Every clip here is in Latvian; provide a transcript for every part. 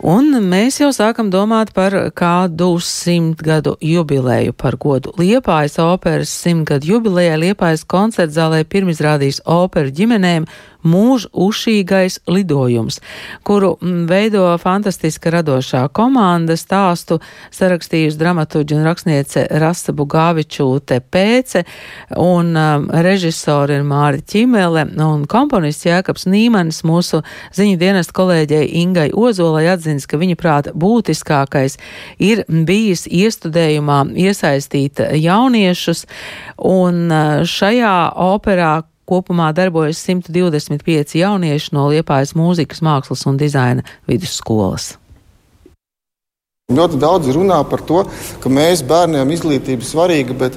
Un mēs jau sākam domāt par kādu simtgadu jubileju par godu. Liepājas operas simtgadu jubilejai Liepājas koncertzālē pirmizrādīs operu ģimenēm mūžu ušīgais lidojums, kuru mm, veido fantastiska radošā komanda stāstu sarakstījusi dramatuģi un rakstniece Rasa Bugāvičūte Pēce un um, režisori ir Māri Ķimele un komponists Jēkabs Nīmanis mūsu ziņu dienestu kolēģei Ingai Ozolai atzins, ka viņa prāta būtiskākais ir bijis iestudējumā iesaistīt jauniešus un uh, šajā operā Kopumā darbojas 125 jaunieši no Liepājas mūzikas, mākslas un dizaina vidusskolas. Ļoti daudz runā par to, ka mēs bērniem izglītība svarīga, bet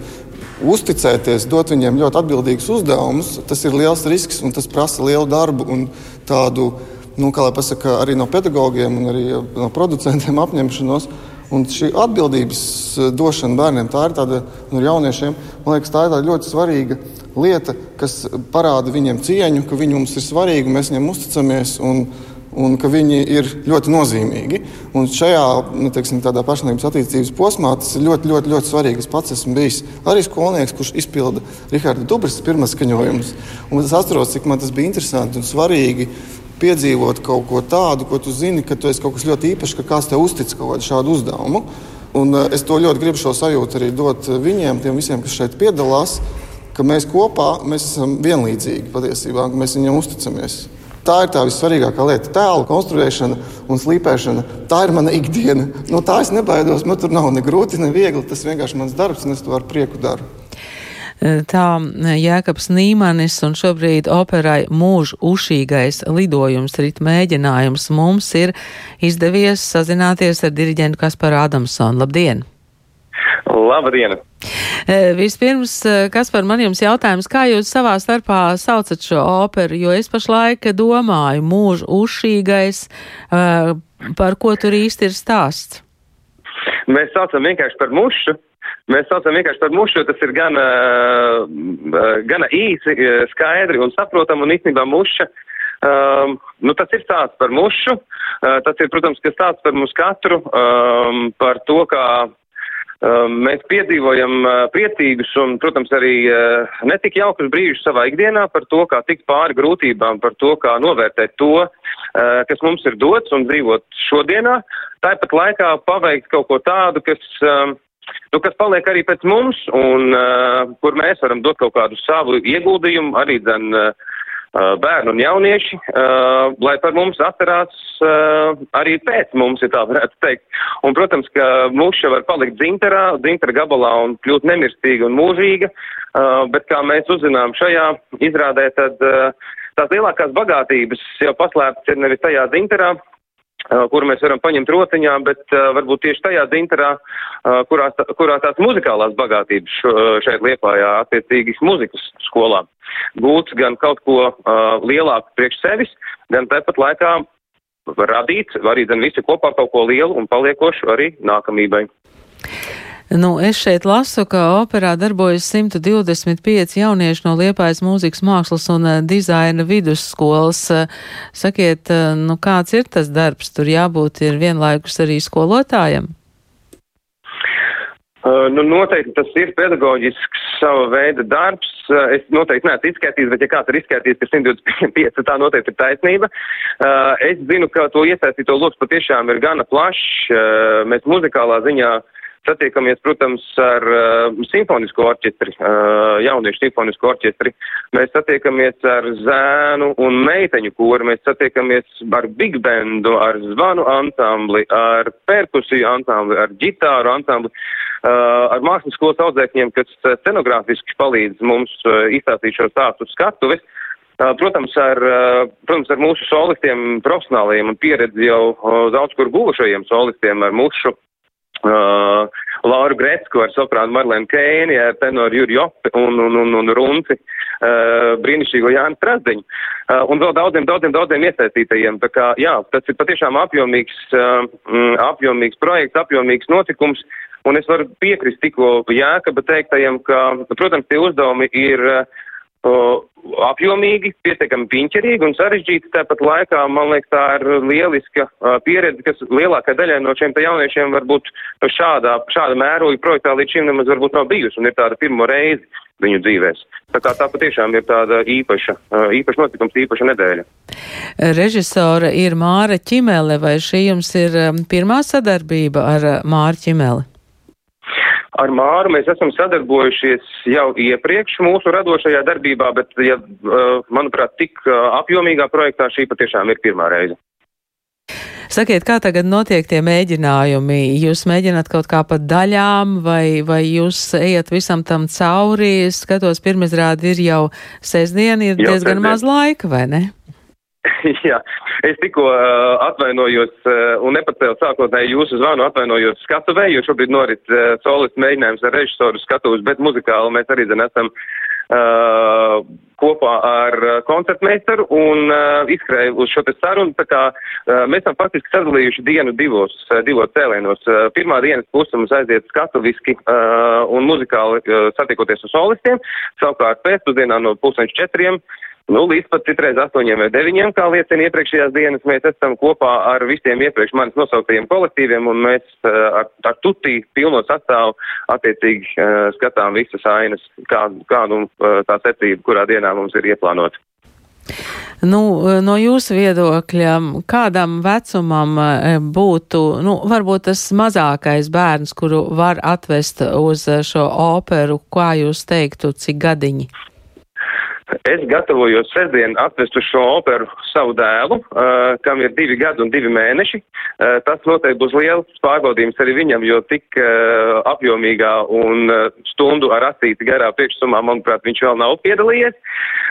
uzticēties, dot viņiem ļoti atbildīgus uzdevumus, tas ir liels risks un tas prasa lielu darbu un tādu, nu, pasaka, arī no pedagogiem un arī no producentiem apņemšanos. Un šī atbildības došana bērniem, tā ir tāda nu, jauniešiem, man liekas, tā ir ļoti svarīga lieta, kas parāda viņiem cieņu, ka viņi mums ir svarīgi, mēs viņiem uzticamies. Un, un ka viņi ir ļoti nozīmīgi. Un šajā nu, teiksim, pašnāvības attīstības posmā tas ir ļoti, ļoti, ļoti svarīgi. Es pats esmu bijis arī skolnieks, kurš izpilda Rahāda Dubras pirmās skaņojumus. Es atceros, cik man tas bija interesanti un svarīgi. Piedzīvot kaut ko tādu, ko tu zini, ka tu esi kaut kas ļoti īpašs, ka kāds tev uztic kaut kādu šādu uzdevumu. Un es to ļoti gribu šo sajūtu arī dot viņiem, tiem visiem, kas šeit piedalās ka mēs kopā mēs esam vienlīdzīgi patiesībā, ka mēs viņam uzticamies. Tā ir tā vissvarīgākā lieta. Tēlu konstruēšana un slīpēšana. Tā ir mana ikdiena. No tā es nebaidos. Man tur nav ne grūti, ne viegli. Tas vienkārši mans darbs, un es to ar prieku daru. Tā Jēkabs Nīmanis un šobrīd operai mūžu ušīgais lidojums, rit mēģinājums mums ir izdevies sazināties ar diriģentu Kasparu Adamsonu. Labdien! Labdien! E, vispirms, e, kas par man jums jautājums, kā jūs savā starpā saucat šo operu, jo es pašlaik domāju, mūžu uzšīgais, e, par ko tur īsti ir stāsts? Mēs saucam vienkārši par mušu. Mēs saucam vienkārši par mušu, tas ir gan, gan īsi, skaidri un saprotam, un īstenībā muša. Um, nu, tas ir stāsts par mušu. Uh, tas ir, protams, stāsts par mums katru, um, par to, kā Um, mēs piedzīvojam uh, priecīgus un, protams, arī uh, netik jaukus brīžus savā ikdienā par to, kā tikt pāri grūtībām, par to, kā novērtēt to, uh, kas mums ir dots un dzīvot šodienā. Tāpat laikā paveikt kaut ko tādu, kas, um, nu, kas paliek arī pēc mums un kur mēs varam dot kaut kādu savu ieguldījumu arī dzen bērnu un jaunieši, lai par mums atcerās arī pēc mums, ja tā varētu teikt. Un, protams, ka mūša var palikt dzinterā, dzintara gabalā un kļūt nemirstīga un mūžīga, bet kā mēs uzzinām šajā izrādē, tad tās lielākās bagātības jau paslēptas ir nevis tajā dzinterā, kuru mēs varam paņemt rotiņā, bet uh, varbūt tieši tajā dzinterā, uh, kurā, kurā tās muzikālās bagātības šeit liepājā attiecīgi muzikas skolā gūts gan kaut ko uh, lielāku priekš sevis, gan tāpat laikā radīt, arī gan visi kopā kaut ko lielu un paliekošu arī nākamībai. Nu, es šeit lasu, ka operā darbojas 125 jaunieši no Liepājas mūzikas mākslas un uh, dizaina vidusskolas. Uh, sakiet, uh, nu, kāds ir tas darbs? Tur jābūt ir vienlaikus arī skolotājiem. Uh, nu, noteikti tas ir pedagoģisks sava veida darbs. Uh, es noteikti neesmu izskaidrojis, bet ja kāds ir izskaidrojis, ka 125, tā noteikti ir taisnība. Uh, es zinu, ka to iesaistīto lokus patiešām ir gana plašs. Mēs muzikālā ziņā uh, Satiekamies, protams, ar uh, simfonisko orķestri, uh, jauniešu simfonisko orķestri. Mēs satiekamies ar zēnu un meiteņu koru, mēs satiekamies ar big bandu, ar zvanu ansambli, ar perkusiju ansambli, ar ģitāru ansambli, uh, ar mākslas skolas audzēkņiem, kas scenogrāfiski palīdz mums uh, izstāstīt šo stāstu skatuves. Uh, protams, ar, uh, protams, ar mūsu solistiem, profesionāliem un pieredzi jau uh, daudz kur guvušajiem solistiem, ar mūsu Uh, Lauru Gretsku ar soprānu Marlēnu Kēni, ar tenoru Juri Jopi un, un, un, un Runci, uh, brīnišķīgo Jānu Trasdeņu, uh, un vēl daudziem, daudziem, daudziem iesaistītajiem. Tā kā, jā, tas ir patiešām apjomīgs, uh, apjomīgs projekts, apjomīgs notikums, un es varu piekrist tikko Jākaba teiktajiem, ka, protams, tie uzdevumi ir uh, apjomīgi, pietiekami piņķerīgi un sarežģīti. Tāpat laikā, man liekas, tā ir lieliska uh, pieredze, kas lielākai daļai no šiem jauniešiem varbūt šādā, šāda mēroga projektā līdz šim nemaz varbūt nav bijusi un ir tāda pirmo reizi viņu dzīvēs. Tā kā tā patiešām ir tāda īpaša, uh, īpaša notikums, īpaša nedēļa. Režisora ir Māra Ķimele, vai šī jums ir pirmā sadarbība ar Māru Ķimeli? Ar Māru mēs esam sadarbojušies jau iepriekš mūsu radošajā darbībā, bet, ja, manuprāt, tik apjomīgā projektā šī patiešām ir pirmā reize. Sakiet, kā tagad notiek tie mēģinājumi? Jūs mēģināt kaut kā pa daļām, vai, vai jūs ejat visam tam cauri? Skatos, pirmizrādi ir jau sestdien, ir jau diezgan sestdien. maz laika, vai ne? Jā, es tikko uh, atvainojos uh, un nepacēlu sākotnēji jūsu zvanu, atvainojos skatuvē, jo šobrīd norit uh, solis mēģinājums ar režisoru skatuves, bet muzikāli mēs arī zin esam uh, kopā ar koncertmeistaru un uh, izskrēju uz šo te sarunu. Tā kā uh, mēs esam faktiski sadalījuši dienu divos, uh, divos cēlienos. Uh, pirmā dienas puse mums aiziet skatuviski uh, un muzikāli uh, satiekoties ar solistiem, savukārt pēcpusdienā no pusdienas četriem. Uh, Nu, līdz pat citreiz astoņiem vai deviņiem, kā liecina iepriekšējās dienas, mēs esam kopā ar visiem iepriekš manis nosauktajiem kolektīviem, un mēs uh, ar, ar tutī pilno sastāvu attiecīgi uh, skatām visas ainas, kādu, kādu uh, tā secību, kurā dienā mums ir ieplānota. Nu, no jūsu viedokļa, kādam vecumam būtu, nu, varbūt tas mazākais bērns, kuru var atvest uz šo operu, kā jūs teiktu, cik gadiņi? Es gatavojos sestdien atvest uz šo operu savu dēlu, uh, kam ir divi gadi un divi mēneši. Uh, tas noteikti būs liels pārbaudījums arī viņam, jo tik uh, apjomīgā un uh, stundu ar asīti garā priekšsumā, manuprāt, viņš vēl nav piedalījies.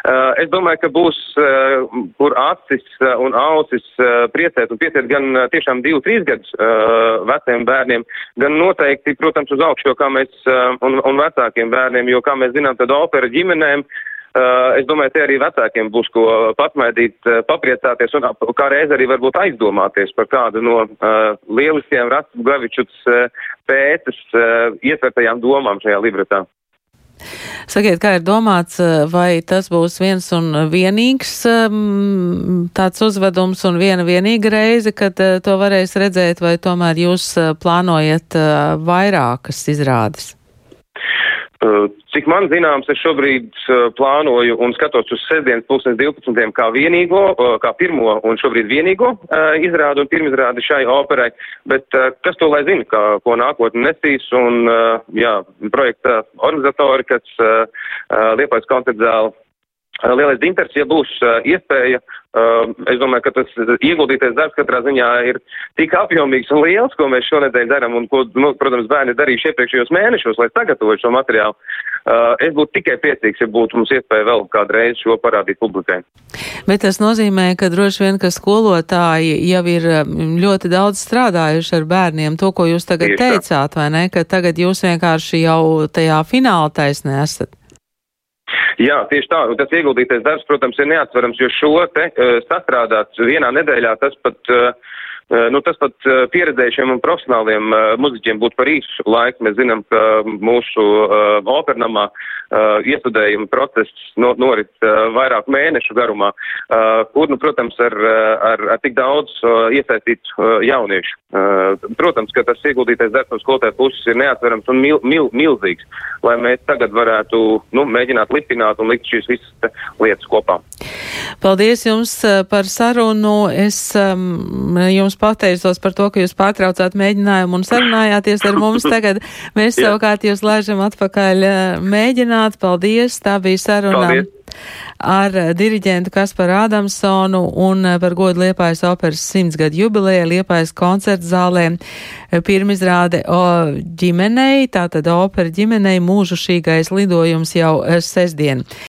Uh, es domāju, ka būs, uh, kur acis un ausis uh, priecēt un pieciet gan uh, tiešām divu, trīs gadus uh, veciem bērniem, gan noteikti, protams, uz augšu, jo kā mēs, uh, un, un vecākiem bērniem, jo, kā mēs zinām, tad opera ģimenēm, Uh, es domāju, te arī vecākiem būs ko pasmaidīt, uh, papriecāties un kā reiz arī varbūt aizdomāties par kādu no uh, lieliskiem Rastu Gavičuts pētas uh, ietvertajām domām šajā libretā. Sakiet, kā ir domāts, vai tas būs viens un vienīgs um, tāds uzvedums un viena vienīga reize, kad to varēs redzēt, vai tomēr jūs plānojat vairākas izrādes? Uh, cik man zināms, es šobrīd uh, plānoju un skatos uz sestdienas pusnes 12. kā vienīgo, uh, kā pirmo un šobrīd vienīgo izrādu un pirmizrādi šai operai, bet kas to lai zina, kā, ko nākotnē nesīs un, jā, projekta organizatori, kas Liepais koncertzāli lielais inters, ja būs iespēja es domāju, ka tas ieguldītais darbs katrā ziņā ir tik apjomīgs un liels, ko mēs šonedēļ darām un ko, nu, protams, bērni darījuši iepriekšējos mēnešos, lai sagatavotu šo materiālu. Es būtu tikai priecīgs, ja būtu mums iespēja vēl kādu reizi šo parādīt publikai. Bet tas nozīmē, ka droši vien, ka skolotāji jau ir ļoti daudz strādājuši ar bērniem. To, ko jūs tagad Tieši teicāt, vai ne, ka tagad jūs vienkārši jau tajā fināla taisnē esat. Jā, tieši tā. Tas ieguldītais darbs, protams, ir neatsverams, jo šo te uh, sastrādāt vienā nedēļā tas pat. Uh, Nu, tas pat pieredzējušiem un profesionāliem uh, muziķiem būtu par īsu laiku. Mēs zinām, ka mūsu uh, opernamā uh, iestudējuma process no, norit uh, vairāku mēnešu garumā, kur, nu, protams, ar, ar, ar tik daudz iesaistītu jauniešu. Protams, ka tas ieguldītais darbs no skolotāja puses ir neatverams un mil, mil, milzīgs, lai mēs tagad varētu nu, mēģināt lipināt un likt šīs visas lietas kopā. Paldies jums par sarunu. Es um, jums pateicos par to, ka jūs pārtraucāt mēģinājumu un sarunājāties ar mums. Tagad mēs savukārt jūs laižam atpakaļ mēģināt. Paldies, tā bija saruna. Paldies ar diriģentu Kasparu Adamsonu un par godu Liepājas operas simtsgadu jubilēja Liepājas koncerta zālē. Pirmizrāde o ģimenei, tātad opera ģimenei mūžu šīgais lidojums jau sestdien.